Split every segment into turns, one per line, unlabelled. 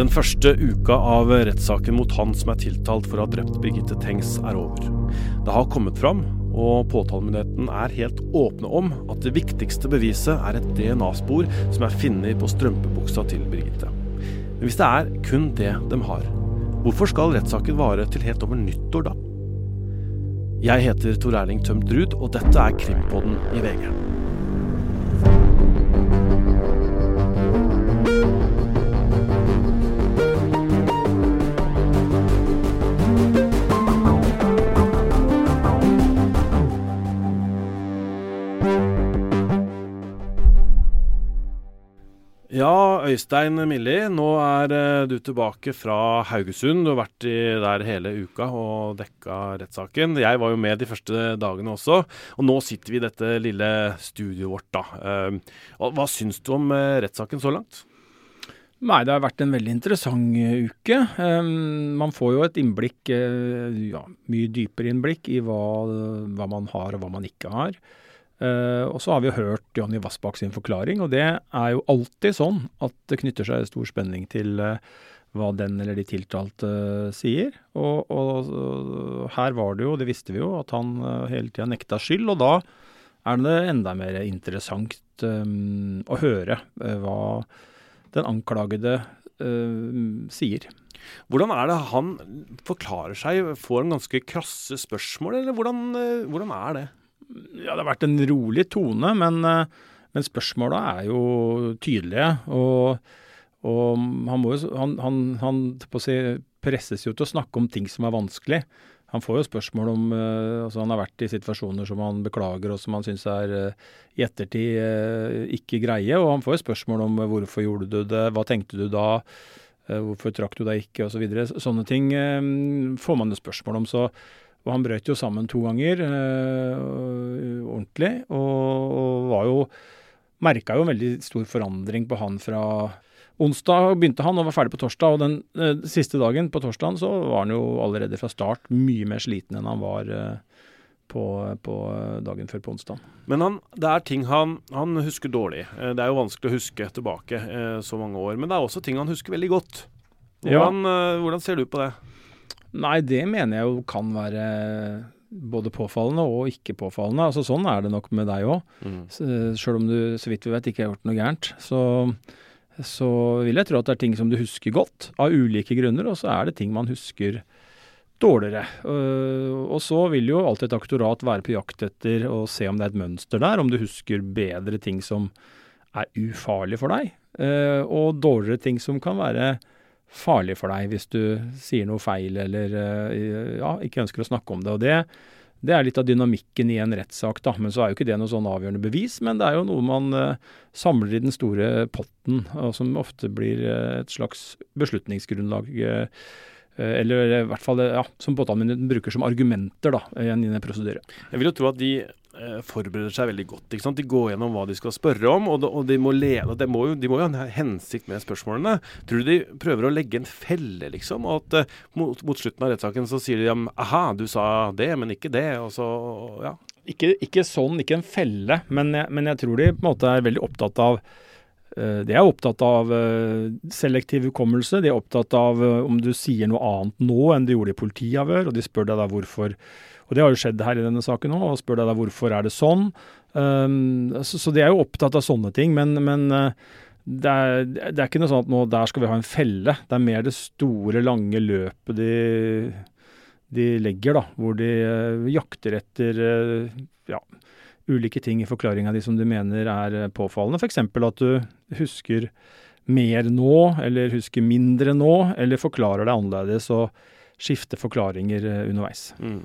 Den første uka av rettssaken mot han som er tiltalt for å ha drept Birgitte Tengs, er over. Det har kommet fram, og påtalemyndigheten er helt åpne om at det viktigste beviset er et DNA-spor som er funnet på strømpebuksa til Birgitte. Men hvis det er kun det de har, hvorfor skal rettssaken vare til helt over nyttår da? Jeg heter Tor Erling Tømt Ruud, og dette er Krimpodden i VG. Øystein Milli, nå er eh, du tilbake fra Haugesund. Du har vært der hele uka og dekka rettssaken. Jeg var jo med de første dagene også. Og nå sitter vi i dette lille studioet vårt, da. Eh, hva syns du om eh, rettssaken så langt?
Nei, det har vært en veldig interessant uke. man får jo et innblikk, ja, mye dypere innblikk i hva, hva man har og hva man ikke har. Uh, og så har vi jo hørt Johnny Vassbakk sin forklaring, og det er jo alltid sånn at det knytter seg stor spenning til uh, hva den eller de tiltalte uh, sier. Og, og, her var det jo, det visste vi jo, at han hele tida nekta skyld, og da er det enda mer interessant um, å høre hva den anklagede sier.
Hvordan er det han forklarer seg? Får han ganske krasse spørsmål, eller hvordan, hvordan er det?
Ja, det har vært en rolig tone, men, eh, men spørsmåla er jo tydelige. Og, og han, må jo, han, han, han si, presses jo til å snakke om ting som er vanskelig. Han får jo spørsmål om uh, altså Han har vært i situasjoner som han beklager og som han syns er uh, i ettertid ikke greie. Og han får jo spørsmål om hvorfor gjorde du det, hva tenkte du da, hvorfor trakk du deg ikke, osv. Så Sånne ting får man jo spørsmål om. Så og han brøt jo sammen to ganger øh, ordentlig, og, og var jo Merka jo en veldig stor forandring på han fra onsdag begynte han og var ferdig på torsdag. Og den øh, siste dagen, på torsdagen, så var han jo allerede fra start mye mer sliten enn han var øh, på, på, dagen før på onsdag.
Men han, det er ting han, han, husker dårlig. Det er jo vanskelig å huske tilbake så mange år. Men det er også ting han husker veldig godt. Hvordan, ja. hvordan ser du på det?
Nei, det mener jeg jo kan være både påfallende og ikke påfallende. Altså Sånn er det nok med deg òg. Mm. Sjøl om du så vidt vi vet ikke har gjort noe gærent. Så, så, vil jeg tro at det er ting som du husker godt, av ulike grunner. Og så er det ting man husker dårligere. Og så vil jo alltid et aktorat være på jakt etter å se om det er et mønster der. Om du husker bedre ting som er ufarlig for deg, eh, og dårligere ting som kan være farlig for deg hvis du sier noe feil eller eh, ja, ikke ønsker å snakke om det. og det, det er litt av dynamikken i en rettssak, da. Men så er jo ikke det noe sånn avgjørende bevis, men det er jo noe man uh, samler i den store potten, og som ofte blir uh, et slags beslutningsgrunnlag. Eller i hvert fall ja, som påtalemyndigheten bruker som argumenter da, i en, prosedyre.
Jeg vil jo tro at de Eh, forbereder seg veldig godt. De går gjennom hva de skal spørre om, og, de, og de, må lede, de, må jo, de, må jo, ha en hensikt med spørsmålene. Tror du de prøver å legge en felle, liksom? Og at uh, mot, mot, slutten av rettssaken så sier de ja, aha, du sa det, men ikke det, og så ja.
Ikke, ikke sånn, ikke en felle, men jeg, men jeg, tror de på en måte er veldig opptatt av uh, de er opptatt av selektiv hukommelse. De er opptatt av om du sier noe annet nå enn du gjorde i politiavhør, og de spør deg da hvorfor og det har jo skjedd her i denne saken òg, og spør deg da hvorfor er det sånn. Um, så, så, de er jo opptatt av sånne ting, men, men uh, det, er, det, er, ikke noe sånn at nå der skal vi ha en felle. Det er mer det store, lange løpet de, de legger, da. Hvor de uh, jakter etter uh, ja, ulike ting i forklaringa di som du mener er påfallende. F.eks. at du husker mer nå, eller husker mindre nå, eller forklarer deg annerledes og skifter forklaringer underveis. Mm.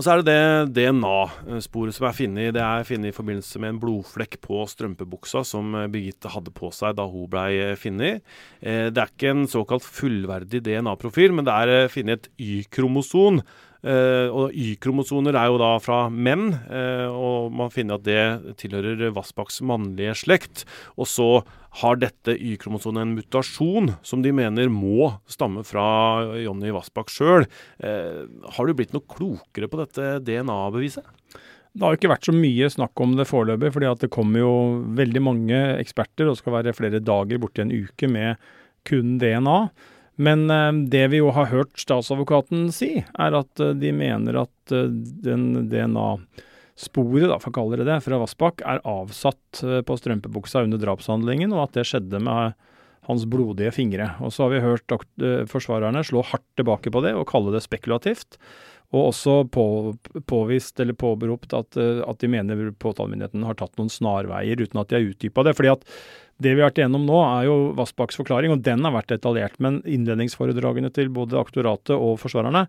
Og så er det det DNA-sporet som er funnet. Det er funnet i forbindelse med en blodflekk på strømpebuksa som eh, Birgitte hadde på seg da hun blei eh, funnet. Eh, det er ikke en såkalt fullverdig DNA-profil, men det er funnet et Y-kromoson og Y-kromosoner er jo da fra menn, og man finner at det tilhører Vassbakks mannlige slekt. Og så har dette Y-kromosonet en mutasjon som de mener må stamme fra Jonny Vassbakk sjøl. Har du blitt noe klokere på dette DNA-beviset?
Det har jo ikke vært så mye snakk om det foreløpig, fordi det kommer jo veldig mange eksperter og skal være flere dager borti en uke med kun DNA. Men eh, det vi jo har hørt statsadvokaten si, er at eh, de mener at eh, den DNA-sporet, for å kalle det det, fra Vassbakk er avsatt på strømpebuksa under drapshandlingen, og at det skjedde med hans blodige fingre. Og så har vi hørt forsvarerne slå hardt tilbake på det og kalle det spekulativt. Og også på, påvist eller påberopt at, at de mener påtalemyndigheten har tatt noen snarveier uten at de har utdypa det. fordi at det vi har vært igjennom nå, er jo Vassbakks forklaring, og den har vært detaljert. Men innledningsforedragene til både aktoratet og forsvarerne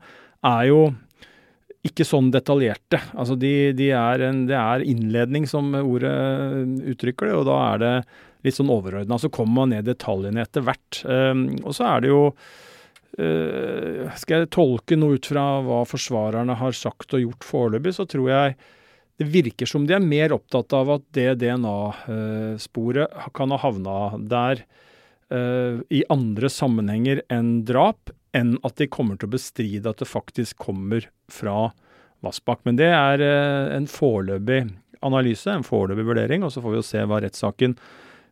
er jo ikke sånn detaljerte. Altså de, de er en, det er innledning, som ordet uttrykker det, og da er det litt sånn overordna. Så kommer man ned detaljene etter hvert. Um, og så er det jo uh, Skal jeg tolke noe ut fra hva forsvarerne har sagt og gjort foreløpig, så tror jeg det virker som de er mer opptatt av at det DNA-sporet kan ha havna der uh, i andre sammenhenger enn drap, enn at de kommer til å bestride at det faktisk kommer fra Vassbakk. Men det er uh, en foreløpig analyse, en foreløpig vurdering, og så får vi jo se hva rettssaken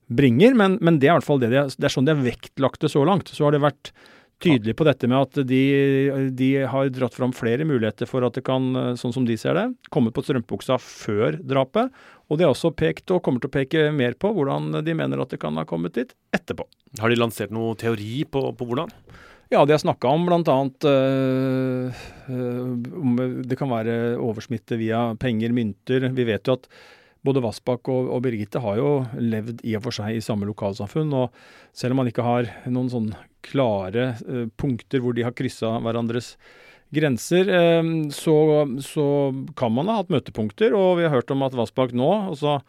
bringer. Men, men det er i hvert fall det, de, det er sånn de har vektlagt det så langt. Så har det vært tydelig på dette med at de, de, har dratt fram flere muligheter for at det kan, sånn som de ser det, komme på strømpebuksa før drapet. Og de har også pekt, og kommer til å peke mer på, hvordan de mener at det kan ha kommet dit etterpå.
Har de lansert noe teori på, på hvordan?
Ja, de har snakka om bl.a. Øh, øh, om det kan være oversmitte via penger, mynter. Vi vet jo at både Vassbakk og, og, Birgitte har jo levd i og for seg i samme lokalsamfunn. Og selv om man ikke har noen sånn klare eh, punkter hvor de har kryssa hverandres grenser, eh, så, så, kan man ha hatt møtepunkter. Og vi har hørt om at Vassbakk nå og så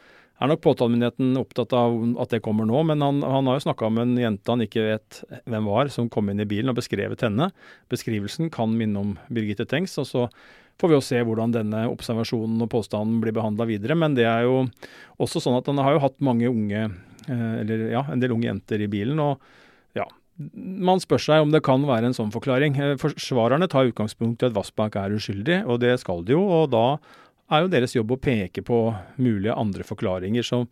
er nok påtalemyndigheten opptatt av at det kommer nå, men han, han har jo snakka med en jente han ikke vet hvem var, som kom inn i bilen og beskrevet henne. Beskrivelsen kan minne om Birgitte Tengs. og så får vi jo se hvordan denne observasjonen og påstanden blir behandla videre. Men det er jo også sånn at han har jo hatt mange unge, eh, eller ja, en del unge jenter i bilen. og ja, man spør seg om det kan være en sånn forklaring. Eh, forsvarerne tar utgangspunkt i at Vassbakk er uskyldig, og det skal de jo. Og da er jo deres jobb å peke på mulige andre forklaringer som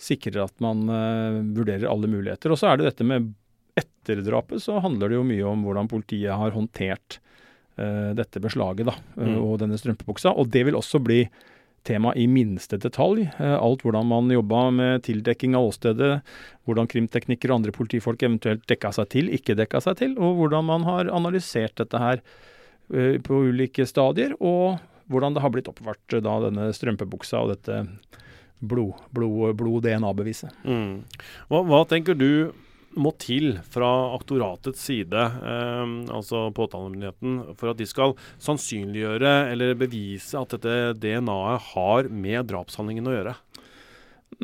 sikrer at man uh, vurderer alle muligheter. Og så er det dette med etterdrapet, så handler det jo mye om hvordan politiet har håndtert dette beslaget da, uh, mm. og denne strømpebuksa. Og det vil også bli tema i minste detalj. alt hvordan man jobba med tildekking av åstedet, hvordan krimteknikere og andre politifolk eventuelt dekka seg til, ikke dekka seg til, og hvordan man har analysert dette her på ulike stadier, og hvordan det har blitt oppvart da denne strømpebuksa og dette blod-DNA-beviset.
Blod, blod mm. hva, hva, tenker du må til fra aktoratets side, eh, altså påtalemyndigheten, for at de skal sannsynliggjøre eller bevise at dette DNA-et har med drapshandlingen å gjøre?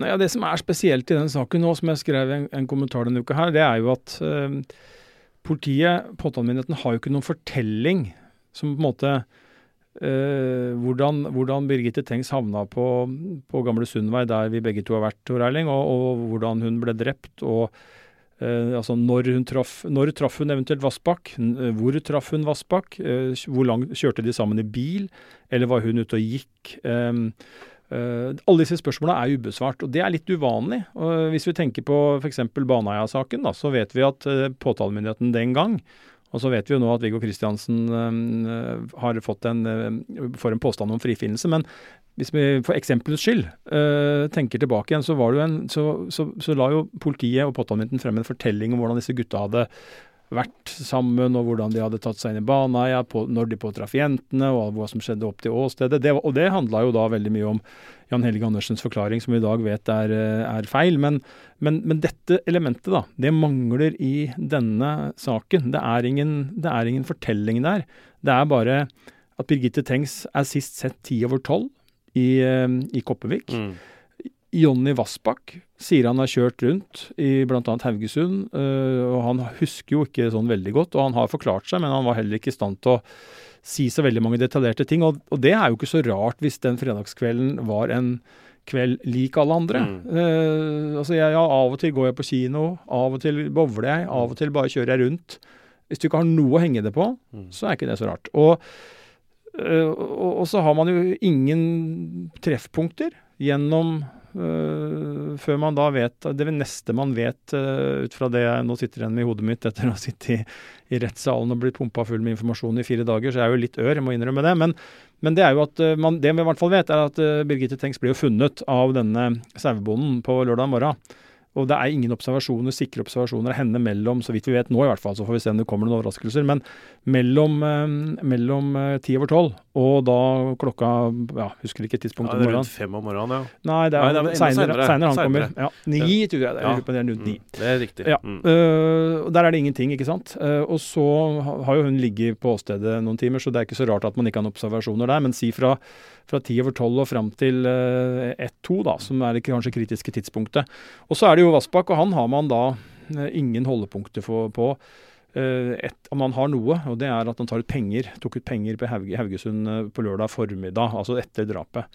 Ja, Det som er spesielt i den saken nå, som jeg skrev en, en kommentar denne uka her, det er jo at eh, politiet, påtalemyndigheten, har jo ikke noen fortelling som på en måte Uh, hvordan, hvordan, Birgitte Tengs havna på, på Gamle Sundvei, der vi begge to har vært, Tor Erling, og, og, hvordan hun ble drept. og uh, altså når, hun traff, når traff hun eventuelt Vassbakk? Hvor traff hun Vassbakk? Uh, hvor langt kjørte de sammen i bil? Eller var hun ute og gikk? Um, alle disse spørsmålene er ubesvart, og det er litt uvanlig. hvis vi tenker på f.eks. Baneheia-saken, så vet vi at påtalemyndigheten den gang og så vet vi jo nå at Viggo Kristiansen øh, har fått en, øh, får en påstand om frifinnelse. Men hvis vi for eksempelets skyld uh, tenker tilbake igjen, så, var en, så, så, så la jo politiet og påtalemyndigheten frem en fortelling om hvordan disse gutta hadde vært sammen, og hvordan de hadde tatt seg inn i Baneheia, når de påtraff jentene, og hva som skjedde opp til åstedet. Det, og det handla jo da veldig mye om Jan Helge Andersens forklaring, som vi i dag vet er, er feil. Men, men, men, dette elementet, da, det mangler i denne saken. Det er, ingen, det er ingen fortelling der. Det er bare at Birgitte Tengs er sist sett ti over tolv i, eh, i Koppevik. Mm. Jonny Vassbakk sier han har kjørt rundt i bl.a. Haugesund. Øh, og Han husker jo ikke sånn veldig godt, og han har forklart seg, men han var heller ikke i stand til å si så veldig mange detaljerte ting. Og, og det er jo ikke så rart hvis den fredagskvelden var en kveld lik alle andre. Mm. Uh, altså jeg, ja, Av og til går jeg på kino, av og til bowler jeg, av og til bare kjører jeg rundt. Hvis du ikke har noe å henge det på, mm. så er ikke det så rart. Og, uh, og, og, så har man jo ingen treffpunkter gjennom før man da vet Det neste man vet uh, ut fra det jeg nå sitter igjen med i hodet mitt etter å ha sittet i, i rettssalen og blitt pumpa full med informasjon i fire dager, så jeg er jo litt ør, jeg må innrømme det. Men, men det er jo at uh, man, det vi i hvert fall vet, er at Birgitte Tengs ble jo funnet av denne sauebonden på lørdag morgen. Og det er ingen observasjoner, sikre observasjoner av henne mellom, så vidt vi vet nå i hvert fall, så får vi se om det kommer noen overraskelser, men mellom, eh, mellom eh, ti over tolv og da klokka ja, Husker ikke tidspunktet
ja, det er Rundt fem om morgenen, ja.
Nei, det er, Nei, seinere han kommer. Ja, Ni, tror jeg det er. Ja. Det er rundt ni.
Mm, det er riktig.
Ja. Mm. Uh, der er det ingenting, ikke sant. Uh, og så har jo hun ligget på åstedet noen timer, så det er ikke så rart at man ikke har noen observasjoner der. Men si fra fra ti over tolv og fram til uh, ett-to, da, som er det kanskje kritiske tidspunktet. Og så er det jo Vassbakk, og han har man da ingen holdepunkter for, på. Eh, et, man har noe, og det er at han tar ut penger, tok ut penger på Hauge, Haugesund eh, på lørdag formiddag, altså etter drapet.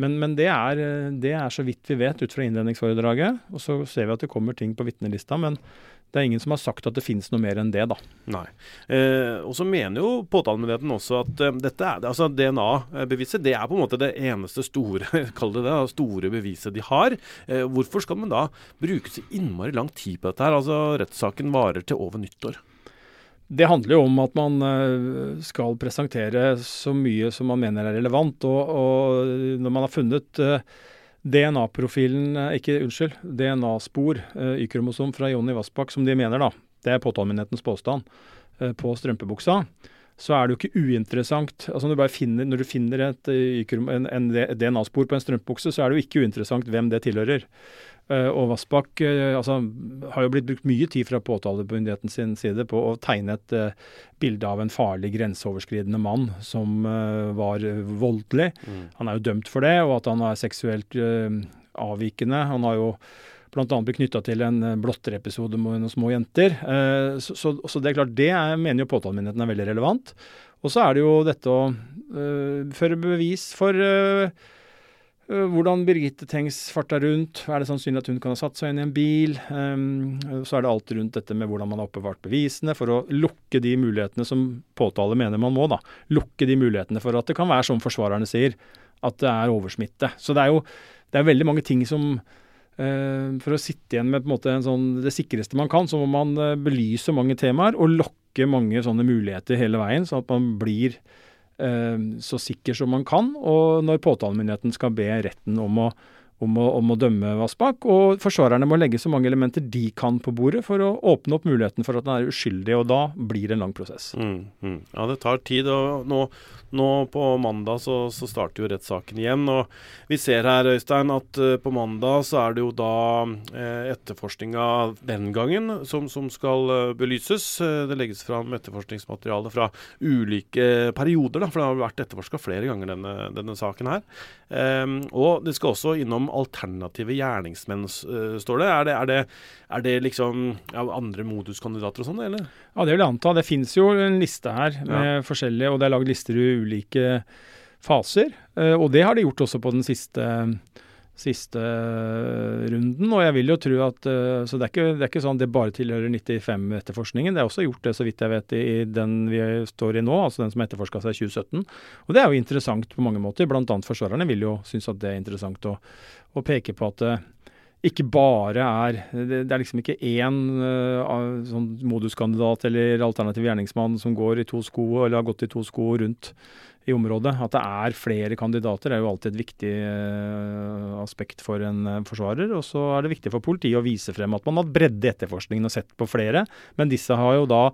Men, men det, er, eh, det, er, så vidt vi vet ut fra innledningsforedraget. Og så ser vi at det kommer ting på vitnelista, men det er ingen som har sagt at det finnes noe mer enn det, da.
Nei. Eh, og så mener jo påtalemyndigheten også at eh, dette er, altså DNA-beviset det er på en måte det eneste store kall det det, store beviset de har. Eh, hvorfor skal man da bruke så innmari lang tid på dette her? Altså Rettssaken varer til over nyttår.
Det handler jo om at man eh, skal presentere så mye som man mener er relevant. Og, og når man har funnet eh, DNA-profilen, eh, ikke unnskyld, DNA-spor, Y-kromosom fra Jonny Vassbakk, som de mener, da, det er påtalemyndighetens påstand, på strømpebuksa, så er det jo ikke uinteressant. altså Når du, finner, når du finner et, en, en DNA-spor på en strømpebukse, så er det jo ikke uinteressant hvem det tilhører. Uh, og Vassbakk uh, altså, har jo blitt brukt mye tid fra påtalemyndigheten sin side på å tegne et uh, bilde av en farlig grenseoverskridende mann som var voldelig. Mm. Han er jo dømt for det, og at han er seksuelt avvikende. Han har jo bl.a. blitt knytta til en blotterepisode med noen små jenter. Så, så, så, det er klart, det er, mener jo påtalemyndigheten er veldig relevant. Og så er det jo dette å føre bevis for Eh, hvordan Birgitte Tengs farta rundt. Er det sannsynlig at hun kan ha satt seg inn i en bil? Um, så er det alt rundt dette med hvordan man har oppbevart bevisene, for å lukke de mulighetene som påtale mener man må. da. Lukke de mulighetene for at det kan være som forsvarerne sier, at det er oversmitte. Så det er jo det er veldig mange ting som uh, For å sitte igjen med måte sånn, det sikreste man kan, så må man belyse mange temaer og lokke mange sånne muligheter hele veien, sånn at man blir Eh, så sikker som man kan, og når påtalemyndigheten skal be retten om å, om å, om å dømme Vassbakk. Og forsvarerne må legge så mange elementer de kan på bordet for å åpne opp muligheten for at han er uskyldig, og da blir det en lang prosess.
Mm, mm. Ja, det tar tid. og nå nå på mandag så, så starter jo rettssaken igjen. og Vi ser her Øystein, at uh, på mandag så er det jo da uh, etterforskninga den gangen som, som skal uh, belyses. Det legges fram etterforskningsmateriale fra ulike perioder, da, for det har vært etterforska flere ganger denne, denne saken her. Um, og det skal også innom alternative gjerningsmenn, står det. Er det, er det, er det liksom ja, andre moduskandidater og sånn, eller?
Ja, det vil jeg anta. Det finnes jo en liste her med ja. forskjellige, og det er lagd lister i ulike faser. Eh, og det har de gjort også på den siste, siste runden. Og jeg vil jo tro at eh, Så det er ikke, det er ikke sånn det bare tilhører 95-etterforskningen. Det er også gjort det, så vidt jeg vet, i den vi står i nå, altså den som etterforska seg i 2017. Og det er jo interessant på mange måter. Blant annet forsvarerne vil jo synes at det er interessant å, å peke på at eh, ikke bare er Det, er liksom ikke én uh, sånn moduskandidat eller alternativ gjerningsmann som går i to sko, eller har gått i to sko rundt i området. At det er flere kandidater er jo alltid et viktig uh, aspekt for en uh, forsvarer. Og så er det viktig for politiet å vise frem at man har bredde i etterforskningen og sett på flere. Men disse har jo da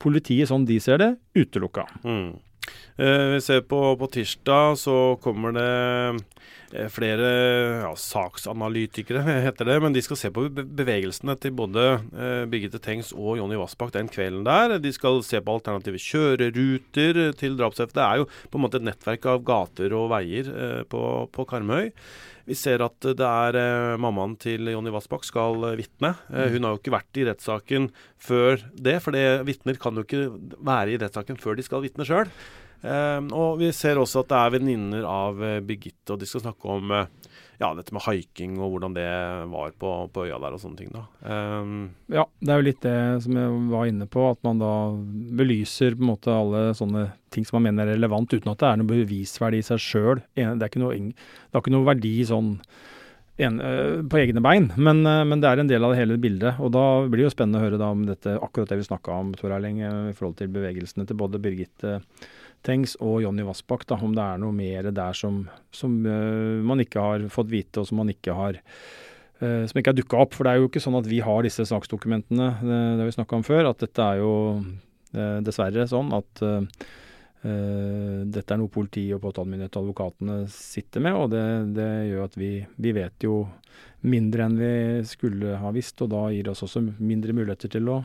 politiet, sånn de ser det, utelukka. Mm.
vi ser på, på tirsdag så kommer det Eh, flere ja, saksanalytikere, heter det, men de skal se på bevegelsene til både eh, Birgitte Tengs og Jonny Vassbakk den kvelden der. De skal se på alternative kjøreruter til drapseftet. Det er jo på en måte et nettverk av gater og veier eh, på, på Karmøy. Vi ser at det er eh, mammaen til Jonny Vassbakk skal eh, vitne. Eh, hun har jo ikke vært i rettssaken før det, for vitner kan jo ikke være i rettssaken før de skal vitne sjøl. Um, og vi ser også at det er venninner av uh, Birgitte, og de skal snakke om uh, ja, dette med haiking og hvordan det var på, på øya der og sånne ting. da. Um,
ja, det er jo litt det som jeg var inne på, at man da belyser på en måte alle sånne ting som man mener er relevant, uten at det er noe bevisverdi i seg sjøl. Det, det, har ikke noe verdi sånn en, på egne bein, men, men, det er en del av det hele bildet. Og da blir det jo spennende å høre da om dette, akkurat det vi snakka om, Tor Erling, i forhold til bevegelsene til både Birgitte Tengs og Jonny Vassbakk, da, om det er noe mer der som, som uh, man ikke har fått vite, og som man ikke har uh, som ikke har dukka opp. For det er jo ikke sånn at vi har disse saksdokumentene, det, det har vi snakka om før. At dette er jo dessverre sånn at dette er noe politi og påtalemyndighet og advokatene sitter med, og det, det gjør at vi, vi, vet jo mindre enn vi skulle ha visst, og da gir det oss også mindre muligheter til å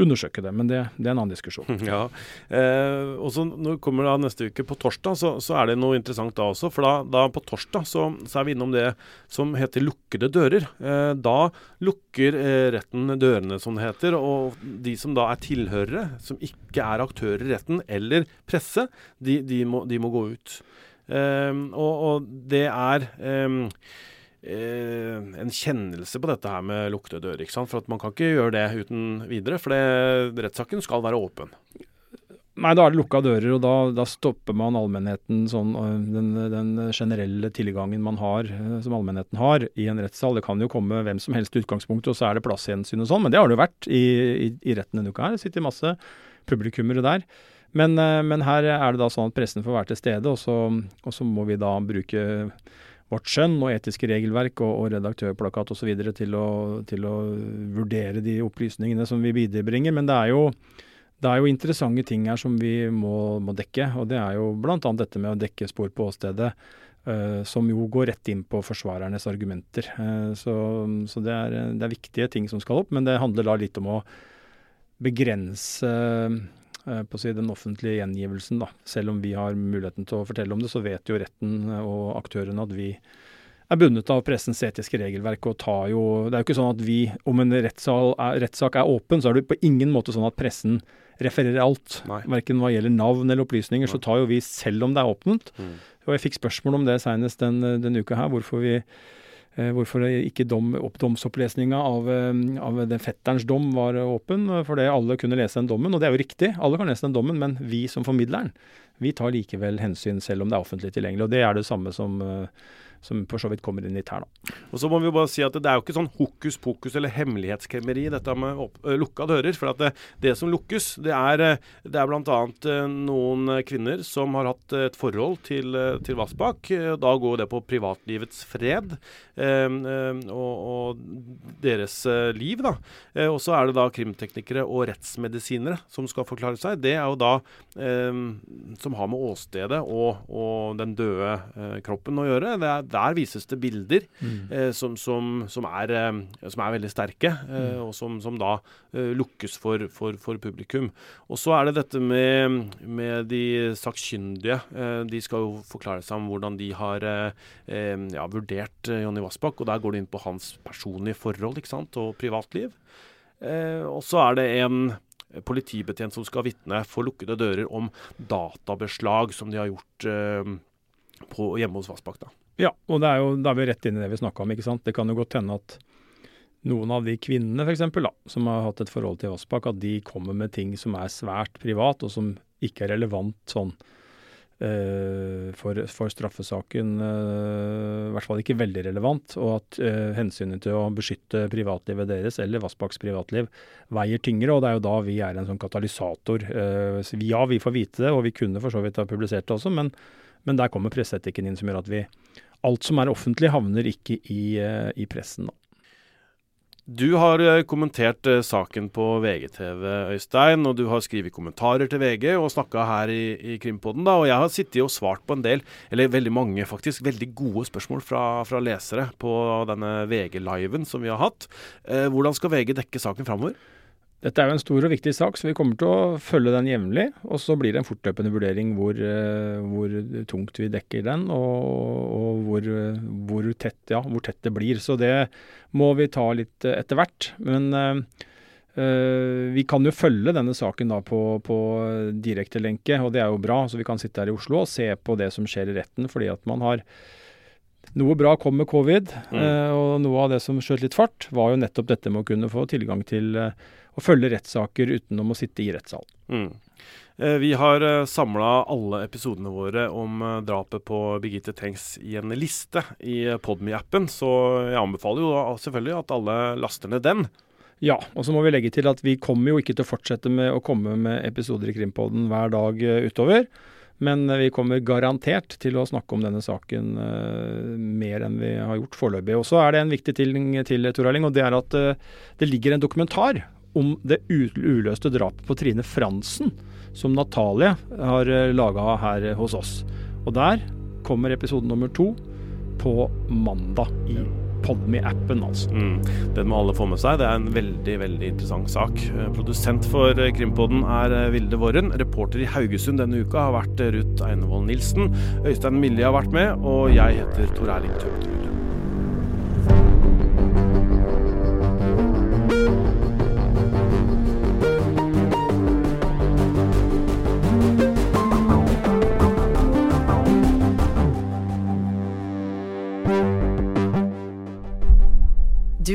undersøke det. Men det, det er en annen diskusjon.
Ja, eh, og så kommer da neste uke på torsdag, så, så, er det noe interessant da også. For da, da på torsdag så, så, er vi innom det som heter lukkede dører. Eh, da lukker eh, retten dørene, som det heter. Og de som da er tilhørere, som ikke er aktører i retten, eller presse, de, de, må, de må, gå ut. Eh, og, og, det er eh, en kjennelse på dette her med lukkede dører. ikke sant? For at man kan ikke gjøre det uten videre, for rettssaken skal være åpen.
Nei, da er det lukka dører, og da, da stopper man allmennheten sånn, den, den, generelle tilgangen man har, eh, som allmennheten har, i en rettssal. Det kan jo komme hvem som helst i utgangspunktet, og så er det plasshensyn og sånn, men det har det jo vært i, i, i retten denne uka her. Det sitter masse publikummere der. Men, eh, men, her er det da sånn at pressen får være til stede, og så, og så må vi da bruke vårt skjønn og etiske regelverk og, og redaktørplakat osv. Til, å, til å vurdere de opplysningene som vi viderebringer. Men det er, jo, det er jo interessante ting her som vi må, må dekke. Og det er jo bl.a. dette med å dekke spor på åstedet. Uh, som jo går rett inn på forsvarernes argumenter. Uh, så, så det, er, det, er, viktige ting som skal opp, men det handler da litt om å begrense uh, på å si, den offentlige gjengivelsen. Da. Selv om vi har muligheten til å fortelle om det, så vet jo retten eh, og aktørene at vi er bundet av pressens etiske regelverk og tar jo Det er jo ikke sånn at vi, om en rettssak er åpen, så er det på ingen måte sånn at pressen refererer alt. Verken hva gjelder navn eller opplysninger, Nei. så tar jo vi selv om det er åpent. Mm. Og jeg fikk spørsmål om det senest den, den uka her, hvorfor vi Eh, hvorfor ikke dom, domsopplesninga av, eh, av den fetterens dom var åpen. Fordi alle kunne lese den dommen, og det er jo riktig. Alle kan lese den dommen, men vi som formidleren, vi tar likevel hensyn selv om det er offentlig tilgjengelig. Og det er det samme som som for så vidt kommer inn litt her, da.
Og så må vi jo bare si at det er jo ikke sånn hokus pokus eller hemmelighetskremmeri dette med opp, lukka dører. For det, det som lukkes, det er, det er bl.a. Noen kvinner som har hatt et forhold til, til Vassbakk. Da går det på privatlivets fred og, og, deres liv, da. og så er det da krimteknikere og rettsmedisinere som skal forklare seg. Det er jo da som har med åstedet og, og den døde kroppen å gjøre. Er der vises det bilder mm. eh, som, som, som, er, eh, som, er, veldig sterke, eh, mm. og som, da eh, lukkes for, for, for, publikum. Og så er det dette med, med de sakkyndige. Eh, de skal jo forklare seg om hvordan de har eh, ja, vurdert Jonny Vassbakk, og der går det inn på hans personlige forhold ikke sant, og privatliv. og så er det en politibetjent som skal vitne for lukkede dører om databeslag som de har gjort på, hjemme hos Vassbakk.
Ja, og det er jo, da er vi rett inn i det vi snakka om. ikke sant? Det kan jo godt hende at noen av de kvinnene for eksempel, da, som har hatt et forhold til Vassbakk, at de kommer med ting som er svært privat, og som ikke er relevant sånn for, for, straffesaken. Uh, I hvert fall ikke veldig relevant. Og at uh, hensynet til å beskytte privatlivet deres, eller Vassbakks privatliv, veier tyngre. Og det er jo da vi er en sånn katalysator. ja, vi får vite det, og vi kunne for så vidt ha publisert det også, men men der kommer presseetikken inn, som gjør at vi Alt som er offentlig, havner ikke i, uh, i pressen. Da.
Du har eh, kommentert eh, saken på VGTV, Øystein, og du har skrevet kommentarer til VG og snakka her i, i Krimpodden. da, og Jeg har sittet og svart på en del, eller veldig mange faktisk, veldig gode spørsmål fra, fra lesere på denne VG-liven som vi har hatt. Eh, hvordan skal VG dekke saken framover?
Dette er jo en stor og viktig sak, så vi kommer til å følge den jevnlig. Og så blir det en fortløpende vurdering hvor, øh, hvor tungt vi dekker den, og, og hvor, hvor, tett, ja, hvor, tett, det blir. Så det må vi ta litt etter hvert. Men øh, vi kan jo følge denne saken da på, på direktelenke, og det er jo bra. Så vi kan sitte her i Oslo og se på det som skjer i retten, fordi at man har noe bra kom med covid, mm. og noe av det som skjøt litt fart, var jo nettopp dette med å kunne få tilgang til å følge rettssaker utenom å sitte i rettssalen. Mm.
Eh, vi har eh, samla alle episodene våre om eh, drapet på Birgitte Tengs i en liste i Podme-appen, så jeg anbefaler jo selvfølgelig at alle laster ned den.
Ja, og så må vi legge til at vi kommer jo ikke til å fortsette med å komme med episoder i Krimpodden hver dag utover. Men vi kommer garantert til å snakke om denne saken mer enn vi har gjort foreløpig. Og så er det en viktig ting til, Tor Erling, og det er at det ligger en dokumentar om det uløste drapet på Trine Fransen som Natalie har uh, laga her hos oss. Og der kommer episode nummer to på mandag i Podme-appen, altså.
Mm. Den må alle få med seg. Det er en veldig veldig interessant sak. Eh, produsent for eh, Krimpodden er eh, Vilde Våren. Reporter i Haugesund denne uka har vært Ruth Einevold Nilsen. Øystein Millie har vært med, og jeg heter Tor Erling Tømterud.